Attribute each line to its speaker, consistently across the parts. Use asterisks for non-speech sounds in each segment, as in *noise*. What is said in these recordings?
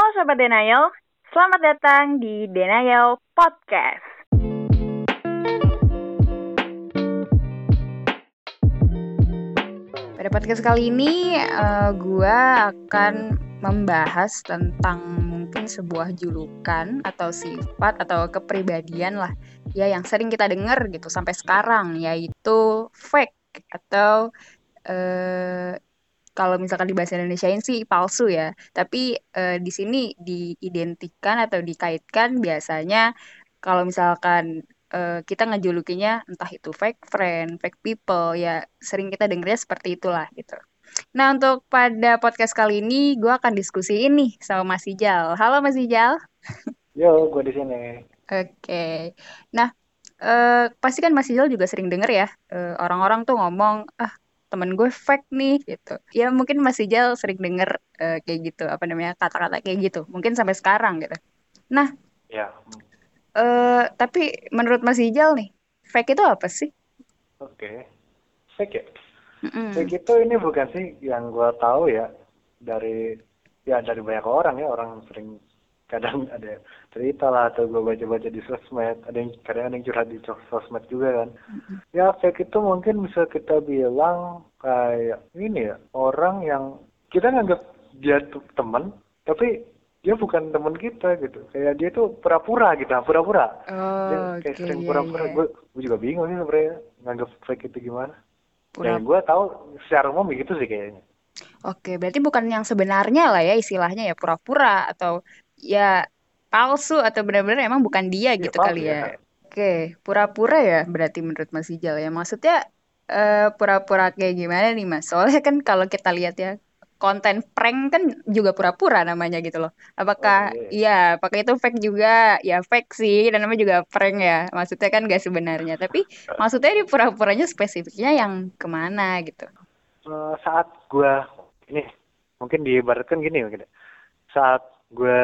Speaker 1: Halo Sobat Denial, selamat datang di Denial Podcast. Pada podcast kali ini, uh, gue akan membahas tentang mungkin sebuah julukan atau sifat atau kepribadian lah ya yang sering kita dengar gitu sampai sekarang yaitu fake atau uh, kalau misalkan di bahasa Indonesia ini sih palsu ya. Tapi uh, di sini diidentikan atau dikaitkan biasanya kalau misalkan uh, kita ngejulukinya entah itu fake friend, fake people ya sering kita dengarnya seperti itulah gitu. Nah untuk pada podcast kali ini gue akan diskusi ini sama Mas Ijal. Halo Mas Ijal.
Speaker 2: Yo, gue di sini.
Speaker 1: Oke. Okay. Nah uh, pasti kan Mas Ijal juga sering denger ya orang-orang uh, tuh ngomong ah temen gue fake nih gitu ya mungkin masih jauh sering denger uh, kayak gitu apa namanya kata-kata kayak gitu mungkin sampai sekarang gitu nah
Speaker 2: ya
Speaker 1: uh, tapi menurut Mas Ijal nih fake itu apa sih
Speaker 2: oke okay. fake ya mm -mm. fake itu ini bukan sih yang gue tahu ya dari ya dari banyak orang ya orang sering kadang ada cerita lah atau gue baca-baca di sosmed ada yang kadang ada yang curhat di sosmed juga kan. Mm-hmm. ya fake itu mungkin bisa kita bilang kayak ini ya orang yang kita nganggap dia tuh teman tapi dia bukan teman kita gitu. Kayak dia tuh pura-pura gitu pura-pura.
Speaker 1: Oh, dia
Speaker 2: kayak
Speaker 1: okay,
Speaker 2: sering
Speaker 1: iya,
Speaker 2: pura-pura.
Speaker 1: yeah,
Speaker 2: gue gue juga bingung sih sebenarnya nganggap fake itu gimana.
Speaker 1: Pura...
Speaker 2: yang gue tahu secara umum begitu sih kayaknya.
Speaker 1: Oke, berarti bukan yang sebenarnya lah ya istilahnya ya pura-pura atau ya palsu atau benar-benar emang bukan dia ya, gitu kali ya. ya. Oke, pura-pura ya berarti menurut Mas Ijal ya. Maksudnya pura pura-pura kayak gimana nih Mas? Soalnya kan kalau kita lihat ya konten prank kan juga pura-pura namanya gitu loh. Apakah oh, iya. ya, apakah itu fake juga? Ya fake sih dan namanya juga prank ya. Maksudnya kan gak sebenarnya. Tapi maksudnya di pura-puranya spesifiknya yang ke mana gitu?
Speaker 2: Uh, saat gua ini mungkin diibaratkan gini mungkin. Ya. Saat gue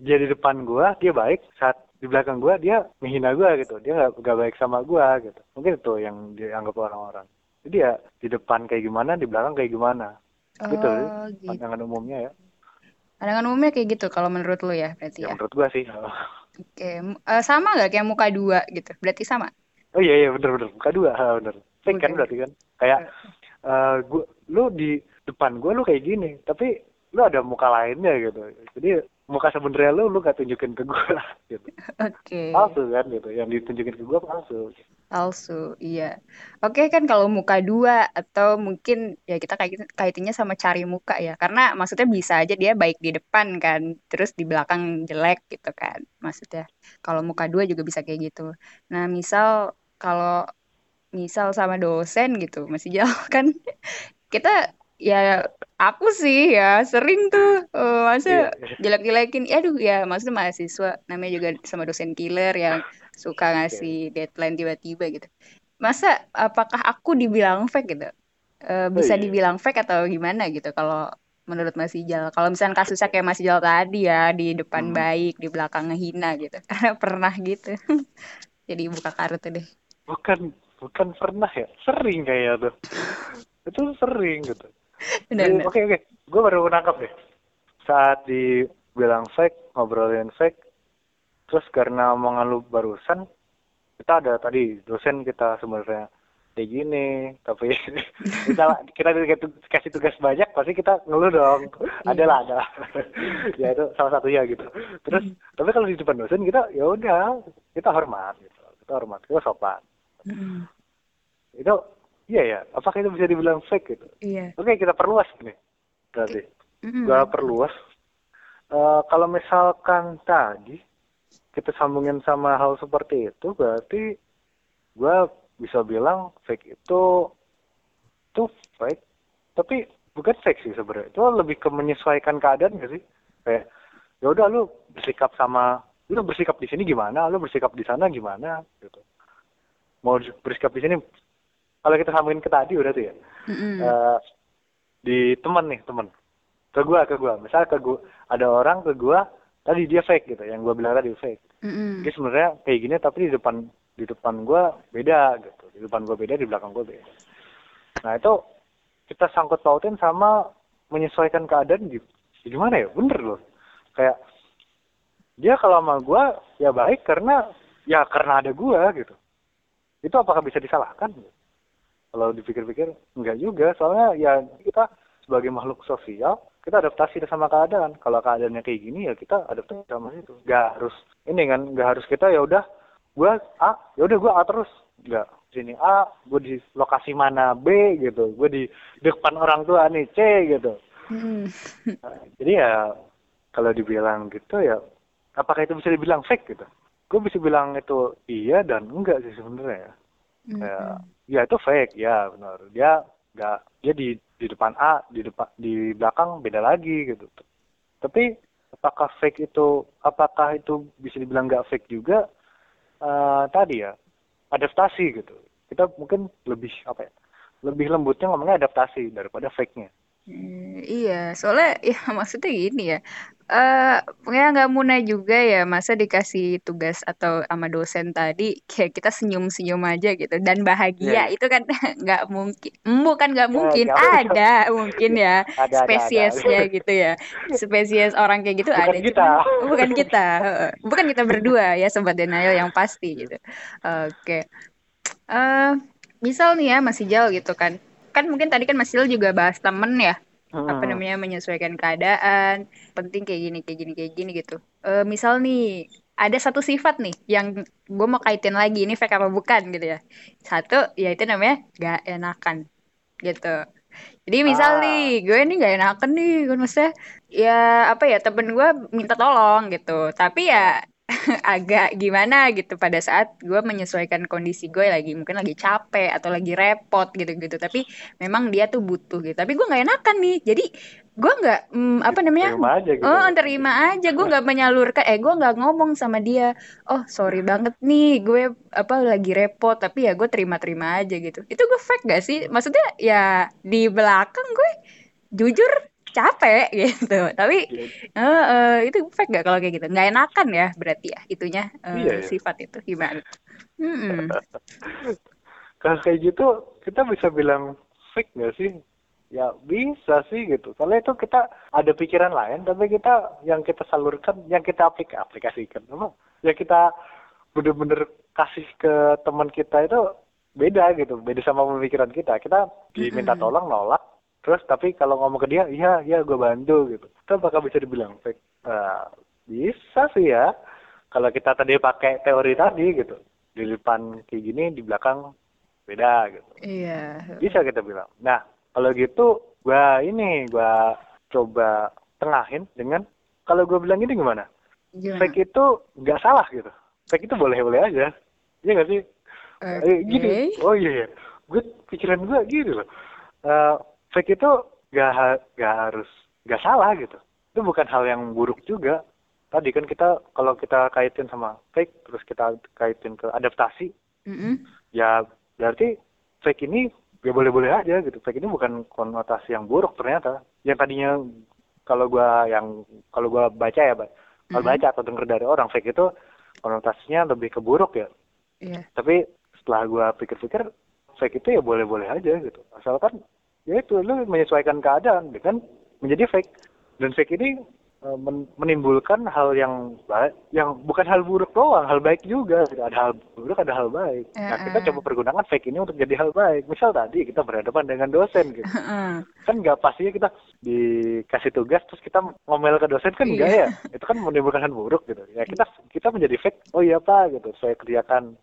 Speaker 2: dia di depan gue dia baik. Saat di belakang gue dia menghina gue gitu. Dia nggak nggak baik sama gue gitu. Mungkin itu yang dianggap orang-orang. Jadi ya di depan kayak gimana di belakang kayak gimana. Gitu oh, gitu, gitu. pandangan umumnya ya.
Speaker 1: Pandangan umumnya kayak gitu kalau menurut lo ya berarti ya,
Speaker 2: ya? menurut gue sih. *laughs*
Speaker 1: Oke okay. uh, sama nggak kayak muka dua gitu? Berarti sama?
Speaker 2: Oh iya iya bener bener. Muka dua ha, *laughs* bener. Fake okay. kan berarti kan? Kayak uh, gua lu di depan gue lu kayak gini. Tapi lu ada muka lainnya gitu. Jadi muka sebenarnya lu lu gak tunjukin ke gue lah gitu.
Speaker 1: Oke. Okay.
Speaker 2: palsu kan gitu. Yang ditunjukin ke gue palsu.
Speaker 1: Palsu iya. Oke okay, kan kalau muka dua atau mungkin ya kita kait kaitannya sama cari muka ya. Karena maksudnya bisa aja dia baik di depan kan terus di belakang jelek gitu kan maksudnya. Kalau muka dua juga bisa kayak gitu. Nah misal kalau misal sama dosen gitu masih jauh *laughs* kan. Kita ya aku sih ya sering tuh uh, masa yeah. jelek-jelekin aduh ya maksudnya mahasiswa namanya juga sama dosen killer yang suka ngasih deadline tiba-tiba gitu. Masa apakah aku dibilang fake gitu? Uh, bisa oh, iya. dibilang fake atau gimana gitu kalau menurut Mas Ijal? Kalau misalnya kasusnya kayak Mas Ijal tadi ya di depan hmm. baik di belakang ngehina gitu. *laughs* Karena pernah gitu. *laughs* Jadi buka kartu deh.
Speaker 2: Bukan bukan pernah ya sering kayak tuh. Itu sering gitu Oke oke, gue baru nangkap deh. Saat dibilang fake, ngobrolin fake, terus karena omongan lu barusan, kita ada tadi dosen kita sebenarnya kayak gini, tapi *laughs* kita kita dikasih tugas banyak, pasti kita ngeluh dong. Iya. Ada lah, ada lah. *laughs* ya itu salah satunya gitu. Terus, mm. tapi kalau di depan dosen kita ya udah, kita hormat gitu. Kita hormat, kita sopan. Mm. Itu Iya ya, apakah itu bisa dibilang fake gitu?
Speaker 1: Iya.
Speaker 2: Oke, kita perluas nih. Berarti. Mm-hmm. Perluas. Uh, kalau misalkan tadi kita sambungin sama hal seperti itu, berarti gue bisa bilang fake itu itu fake, tapi bukan fake sih sebenarnya. Itu lebih ke menyesuaikan keadaan gak sih? Kayak ya udah lu bersikap sama lu bersikap di sini gimana, lu bersikap di sana gimana gitu. Mau bersikap di sini kalau kita sambungin ke tadi udah tuh ya? Mm-hmm. uh, di teman nih teman ke gua ke gua. Misal ke gua ada orang ke gua tadi dia fake gitu yang gua bilang tadi fake. Mm-hmm. dia sebenarnya kayak gini tapi di depan di depan gua beda gitu. Di depan gua beda di belakang gua beda. Nah itu kita sangkut pautin sama menyesuaikan keadaan gitu. Gimana ya? Bener loh. Kayak dia kalau sama gue ya baik karena ya karena ada gue gitu. Itu apakah bisa disalahkan kalau dipikir-pikir enggak juga. Soalnya ya kita sebagai makhluk sosial kita adaptasi sama keadaan. Kalau keadaannya kayak gini ya kita adaptasi sama itu nggak harus ini kan nggak harus kita ya udah gue A ya udah gue A terus. Nggak sini A gue di lokasi mana B gitu. Gue di depan orang tua nih C gitu. Hmm. nah, *laughs* jadi ya kalau dibilang gitu ya apakah itu bisa dibilang fake gitu? Gue bisa bilang itu iya dan enggak sih sebenarnya mm-hmm. ya ya itu fake ya benar. Dia enggak dia di di depan A di depan di belakang beda lagi gitu. Tapi apakah fake itu apakah itu bisa dibilang enggak fake juga? Uh, tadi ya adaptasi gitu. Kita mungkin lebih apa ya lebih lembutnya ngomongnya adaptasi daripada fake-nya
Speaker 1: Hmm, iya, soalnya *laughs* ya maksudnya gini ya, uh, ya nggak muna juga ya masa dikasih tugas atau sama dosen tadi kayak kita senyum-senyum aja gitu dan bahagia yeah. itu kan *laughs* nggak mungkin, bukan nggak ya, mungkin, yeah, ada mungkin ya *laughs* ada, spesiesnya ada, ada. gitu ya, spesies orang kayak gitu
Speaker 2: bukan
Speaker 1: ada,
Speaker 2: kita.
Speaker 1: Cuman, bukan kita, bukan kita berdua ya sobat denial yang pasti gitu. Oke, okay. uh, eh, misal nih ya masih jauh gitu kan kan mungkin tadi kan Mas Sil juga bahas temen ya. Hmm. apa namanya menyesuaikan keadaan penting kayak gini kayak gini kayak gini gitu. E, misal nih ada satu sifat nih yang gue mau kaitin lagi ini fake apa bukan gitu ya. Satu ya itu namanya gak enakan gitu. Jadi misal ah. nih gue ini gak enakan nih gue maksudnya ya apa ya temen gue minta tolong gitu. Tapi ya *laughs* agak gimana gitu. Pada saat gue menyesuaikan kondisi gue lagi mungkin lagi capek atau lagi repot gitu-gitu. Tapi memang dia tuh butuh gitu. Tapi gue nggak enakan nih. Jadi gue nggak mm, apa namanya?
Speaker 2: terima aja gitu.
Speaker 1: oh terima aja. Gue nggak menyalurkan eh gue nggak ngomong sama dia. Oh sorry banget nih gue apa lagi repot. Tapi ya gue terima-terima aja gitu. Itu gue fake gak sih? Maksudnya ya di belakang gue jujur capek *laughs* gitu. Tapi uh, uh, itu fake gak kalau kayak gitu? Nggak enakan ya berarti ya itunya uh, iya, iya. sifat itu gimana?
Speaker 2: Hmm. *laughs* kalau kayak gitu kita bisa bilang fake gak sih? Ya bisa sih gitu. Soalnya itu kita ada pikiran lain tapi kita yang kita salurkan yang kita aplik aplikasikan. Apa? Yang kita bener-bener kasih ke teman kita itu beda gitu beda sama pemikiran kita. Kita diminta tolong nolak terus tapi kalau ngomong ke dia iya iya gue bantu gitu. Itu apakah bisa dibilang fake? Uh, bisa sih ya. Kalau kita tadi pakai teori tadi gitu. Di depan kayak gini di belakang beda gitu.
Speaker 1: Iya.
Speaker 2: Bisa kita bilang. Nah kalau gitu gue ini gue coba tengahin dengan kalau gue bilang ini gimana? Gimana? fake itu nggak salah gitu. Fake itu boleh boleh aja. Iya gak sih? Okay. eh, gini. Oh iya, iya. gue pikiran gue gitu loh. Uh, fake itu gak, gak harus gak salah gitu. Itu bukan hal yang buruk juga. Tadi kan kita kalau kita kaitin sama fake terus kita kaitin ke adaptasi mm-hmm. ya berarti fake ini ya boleh-boleh aja gitu. Fake ini bukan konotasi yang buruk ternyata. Yang tadinya kalau gua yang kalau gua baca ya kalau baca atau dengar dari orang fake itu konotasinya lebih ke buruk ya. Yeah. tapi setelah gua pikir-pikir fake itu ya boleh-boleh aja gitu. Asalkan ya itu lu menyesuaikan keadaan dengan menjadi fake. Dan fake ini uh, menimbulkan hal yang baik yang bukan hal buruk doang hal baik juga. Ada hal buruk ada hal baik. Nah kita coba pergunakan fake ini untuk jadi hal baik. Misal tadi kita berhadapan dengan dosen gitu. Kan nggak pastinya kita dikasih tugas terus kita ngomel ke dosen kan enggak iya. ya itu kan menimbulkan hal buruk gitu. Ya kita kita menjadi fake oh iya pak gitu. Saya kerjakan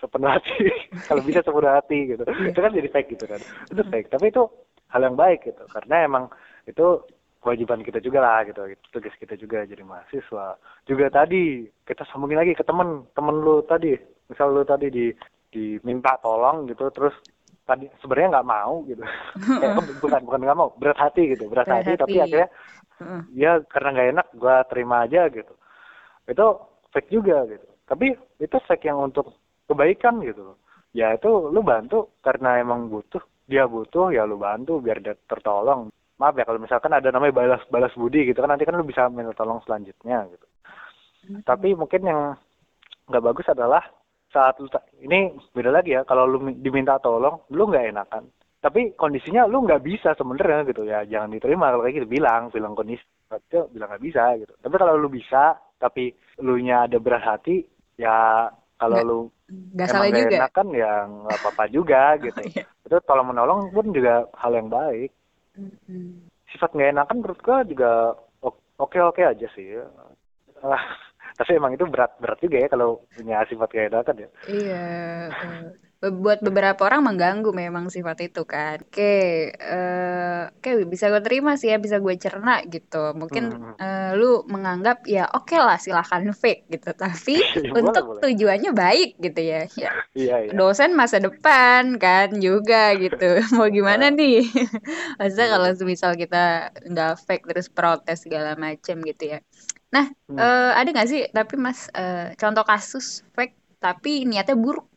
Speaker 2: sepenuh hati. *laughs* Kalau bisa sepenuh hati gitu. Yeah. itu kan jadi fake gitu kan. Itu fake. Tapi itu hal yang baik gitu. Karena emang itu kewajiban kita juga lah gitu. Itu tugas kita juga jadi mahasiswa. Juga tadi kita sambungin lagi ke temen. Temen lu tadi. Misal lu tadi di diminta tolong gitu. Terus tadi sebenarnya nggak mau gitu. *laughs* Eh, bukan bukan nggak mau. Berat hati gitu. Berat, berat hati, hati. tapi akhirnya uh. ya karena nggak enak gua terima aja gitu. Itu fake juga gitu. Tapi itu fake yang untuk kebaikan gitu ya itu lu bantu karena emang butuh. Dia butuh ya lu bantu biar dia tertolong. Maaf ya kalau misalkan ada namanya balas balas budi gitu kan nanti kan lu bisa minta tolong selanjutnya gitu. Hmm. tapi mungkin yang nggak bagus adalah saat lu ini beda lagi ya kalau lu diminta tolong lu nggak enakan. Tapi kondisinya lu nggak bisa sebenarnya gitu ya jangan diterima kalau kayak gitu. Bilang bilang kondisi itu bilang nggak bisa gitu. Tapi kalau lu bisa tapi lu nya ada berat hati ya kalau lu
Speaker 1: nggak salah juga.
Speaker 2: kan ya nggak apa-apa juga *laughs* gitu. iya. itu tolong menolong pun juga hal yang baik. Sifat nggak enakan menurut gua juga oke oke aja sih. Ah, *laughs* tapi emang itu berat berat juga ya kalau punya sifat kayak enakan ya.
Speaker 1: Iya buat beberapa orang mengganggu memang sifat itu kan. Oke, uh, oke bisa gue terima sih ya, bisa gue cerna gitu. Mungkin uh, lu menganggap ya oke okay lah silahkan fake gitu, tapi *laughs* ya, untuk boleh. tujuannya baik gitu ya. ya. Iya, iya. Dosen masa depan kan juga gitu. *laughs* Mau gimana nih? *laughs* Masa kalau misal kita nggak fake terus protes segala macem gitu ya. Nah, hmm. uh, ada nggak sih tapi mas uh, contoh kasus fake tapi niatnya buruk?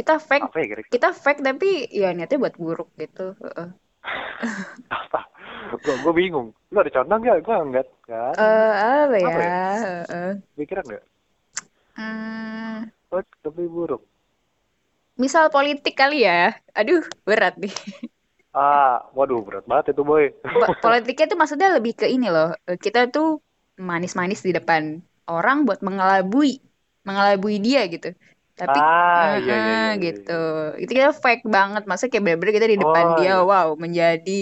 Speaker 1: Kita fake. Apa ya, kita fake tapi ya niatnya buat buruk gitu.
Speaker 2: Apa? Gue gue bingung. Lu ada contoh nggak? Gue enggak kan.
Speaker 1: Uh, apa ya, apa ya?
Speaker 2: Uh, pikiran nggak? Hmm. Oh, tapi buruk.
Speaker 1: Misal politik kali ya. Aduh berat nih.
Speaker 2: Ah waduh berat banget itu boy. *laughs*
Speaker 1: Politiknya tuh maksudnya lebih ke ini loh. Kita tuh manis-manis di depan orang buat mengelabui mengelabui dia gitu tapi ah, uh, iya, iya, iya, gitu. iya. itu kita fake banget. Masa kayak bener-bener kita di depan oh, dia iya. wow menjadi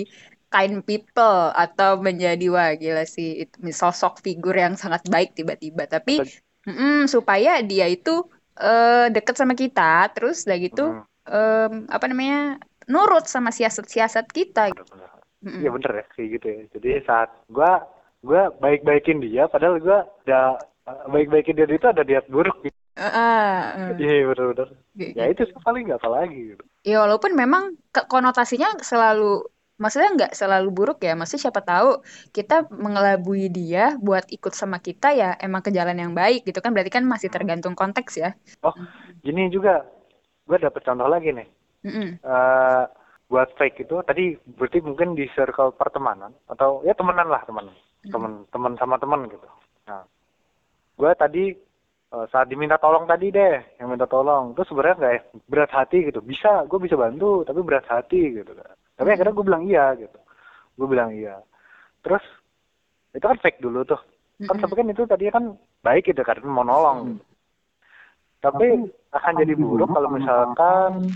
Speaker 1: kind people atau menjadi wah gila sih itu sosok figur yang sangat baik tiba-tiba. Tapi mm, supaya dia itu uh, deket sama kita terus udah gitu mm. um, apa namanya nurut sama siasat-siasat kita
Speaker 2: Iya bener ya kayak gitu ya. Jadi saat gua gua baik-baikin dia padahal gua udah baik-baikin dia itu ada niat buruk gitu Iya uh. benar-benar. Ya itu sih paling nggak apa lagi. Gitu.
Speaker 1: Ya walaupun memang konotasinya selalu, maksudnya nggak selalu buruk ya. Maksudnya siapa tahu kita mengelabui dia buat ikut sama kita ya emang ke jalan yang baik gitu kan. Berarti kan masih tergantung konteks ya.
Speaker 2: Oh gini juga, gue dapet contoh lagi nih. Mm -hmm. uh, buat fake itu tadi berarti mungkin di circle pertemanan atau ya temenan lah teman, mm. teman teman sama teman gitu. Nah, gue tadi uh, saat diminta tolong tadi deh yang minta tolong. Terus sebenarnya nggak ya, berat hati gitu. Bisa gue bisa bantu tapi berat hati gitu kan. Tapi akhirnya gue bilang iya gitu. Gue bilang iya. Terus itu kan fake dulu tuh. Kan tapi kan itu tadi kan baik gitu karena mau nolong. Tapi akan jadi buruk kalau misalkan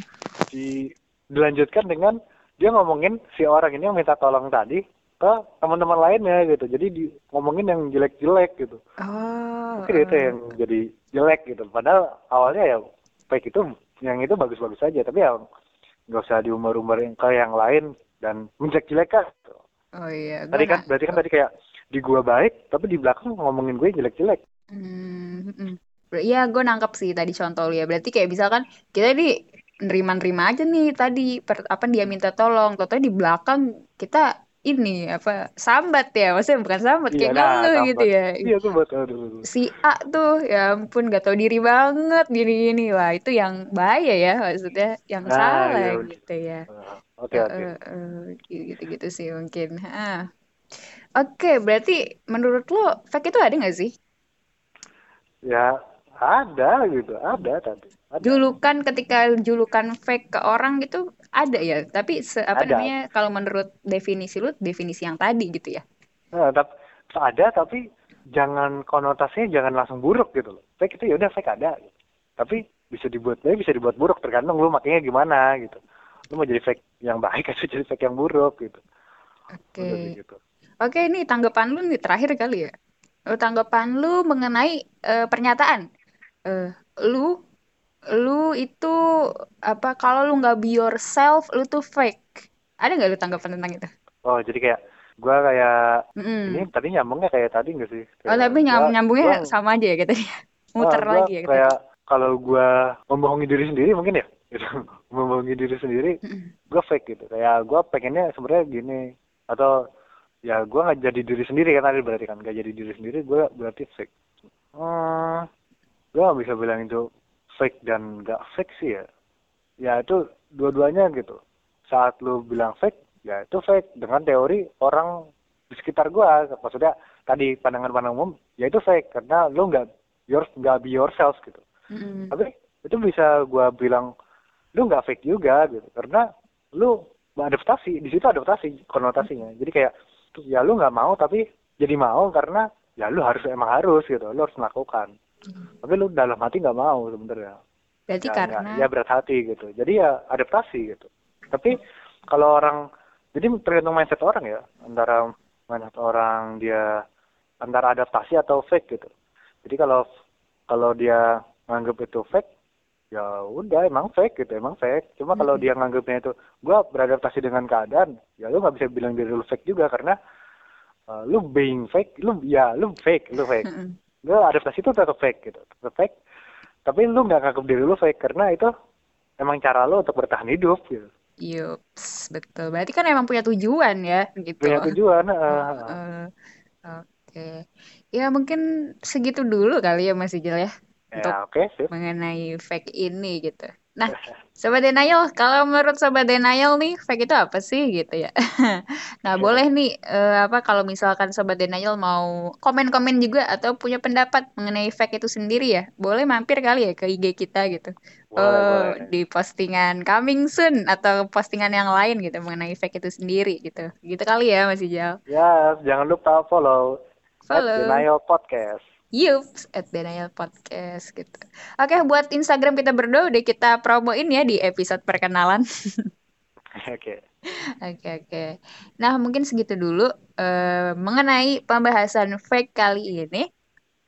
Speaker 2: di dilanjutkan dengan dia ngomongin si orang ini yang minta tolong tadi ke teman-teman lainnya gitu. Jadi di ngomongin yang jelek-jelek gitu. Oh, mungkin itu yang jadi jelek gitu. Padahal awalnya ya baik itu yang itu bagus-bagus saja tapi ya nggak usah diumbar-umbar ke yang lain dan menjelek-jelek kan gitu.
Speaker 1: oh iya.
Speaker 2: Tadi kan berarti kan tadi kayak di gua baik tapi di belakang ngomongin gue jelek-jelek.
Speaker 1: Hmm, hmm. Iya, gue nangkep sih tadi contoh ya. Berarti kayak misalkan kita di nerima-nerima aja nih tadi per, apa dia minta tolong, toto di belakang kita ini apa sambat ya? Maksudnya bukan sambat iya, kayak nah, gitu ya.
Speaker 2: Iya tuh buat aduh.
Speaker 1: si A tuh ya ampun gak tau diri banget gini gini. Lah itu yang bahaya ya maksudnya yang nah, salah iya, gitu ya.
Speaker 2: Oke oke. Okay,
Speaker 1: okay. gitu gitu sih mungkin ah oke okay, berarti menurut lo fake itu ada gak sih?
Speaker 2: Ya ada gitu ada tadi ada.
Speaker 1: julukan ketika julukan fake ke orang gitu ada ya tapi se, apa ada. namanya kalau menurut definisi lu definisi yang tadi gitu ya
Speaker 2: nah, tapi ada tapi jangan konotasinya jangan langsung buruk gitu loh fake itu ya udah fake ada gitu. tapi bisa dibuat baik bisa dibuat buruk tergantung lu makanya gimana gitu lu mau jadi fake yang baik *laughs* atau jadi fake yang buruk gitu
Speaker 1: oke okay. gitu. oke okay, ini tanggapan lu nih terakhir kali ya tanggapan lu mengenai uh, pernyataan uh, lu lu itu apa kalau lu nggak be yourself lu tuh fake. Ada nggak lu tanggapan tentang itu?
Speaker 2: Oh jadi kayak gue kayak mm. ini tadi nyambungnya kayak tadi nggak sih?
Speaker 1: Kayak oh tapi nyambung nyambungnya gua, sama aja ya gitu ya muter oh, lagi ya
Speaker 2: kayak kalau gue membohongi diri sendiri mungkin ya? *laughs* Gitu membohongi diri sendiri mm. gue fake gitu. Kayak gue pengennya sebenarnya gini atau ya gue nggak jadi diri sendiri kan tadi berarti kan? Nggak jadi diri sendiri gue berarti fake. Hmm, gue gak bisa bilang itu fake dan nggak fake sih ya. Ya itu dua-duanya gitu. Saat lu bilang fake ya itu fake. Dengan teori orang di sekitar gua. Maksudnya tadi pandangan-pandangan umum ya itu fake. Karena lu nggak yours nggak be yourself gitu. Mm-hmm. tapi itu bisa gua bilang lu nggak fake juga gitu. Karena lu adaptasi di situ adaptasi konotasinya. Jadi kayak ya lu nggak mau tapi jadi mau karena ya lu harus emang harus gitu. Lu harus melakukan. Tapi lu dalam hati nggak mau sebenarnya.
Speaker 1: Berarti ya, karena
Speaker 2: ya, ya berat hati gitu. Jadi ya adaptasi gitu. Tapi kalau orang jadi tergantung mindset orang ya. Antara mindset orang dia antara adaptasi atau fake gitu. Jadi kalau kalau dia nganggap itu fake ya udah emang fake gitu emang fake. Cuma kalau hmm. dia nganggapnya itu gue beradaptasi dengan keadaan ya lu nggak bisa bilang diri lu fake juga karena uh, lu being fake lu ya lu fake lu fake. Lu adaptasi itu tetap fake gitu tetap fake tapi lu nggak nganggap diri lu fake karena itu emang cara lu untuk bertahan hidup gitu
Speaker 1: Yups, betul. Berarti kan emang punya tujuan ya, gitu.
Speaker 2: Punya tujuan. Uh, uh, uh,
Speaker 1: Oke. Okay. Ya mungkin segitu dulu kali ya Mas Ijel ya.
Speaker 2: Ya, untuk okay,
Speaker 1: mengenai fake ini gitu. Nah, Sobat Denial, kalau menurut Sobat Denial nih, fake itu apa sih gitu ya? *laughs* nah, boleh nih, uh, apa kalau misalkan Sobat Denial mau komen-komen juga atau punya pendapat mengenai fake itu sendiri ya, boleh mampir kali ya ke IG kita gitu. Boleh, uh, boleh. Di postingan coming soon atau postingan yang lain gitu mengenai fake itu sendiri gitu. Gitu kali ya Mas Ijal.
Speaker 2: Ya, jangan lupa follow, follow. Denial Podcast.
Speaker 1: Yups, at Denial Podcast gitu. Oke, buat Instagram kita berdua udah kita promoin ya di episode perkenalan. *laughs*
Speaker 2: Oke.
Speaker 1: Oke, oke. Nah, mungkin segitu dulu uh, mengenai pembahasan fake kali ini.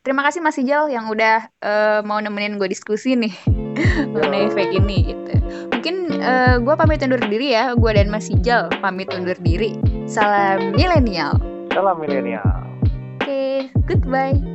Speaker 1: Terima kasih Mas Ijal yang udah uh, mau nemenin gue diskusi nih *laughs* mengenai fake ini gitu. Mungkin uh, gue pamit undur diri ya. Gue dan Mas Ijal pamit undur diri. Salam milenial.
Speaker 2: Salam milenial.
Speaker 1: Goodbye.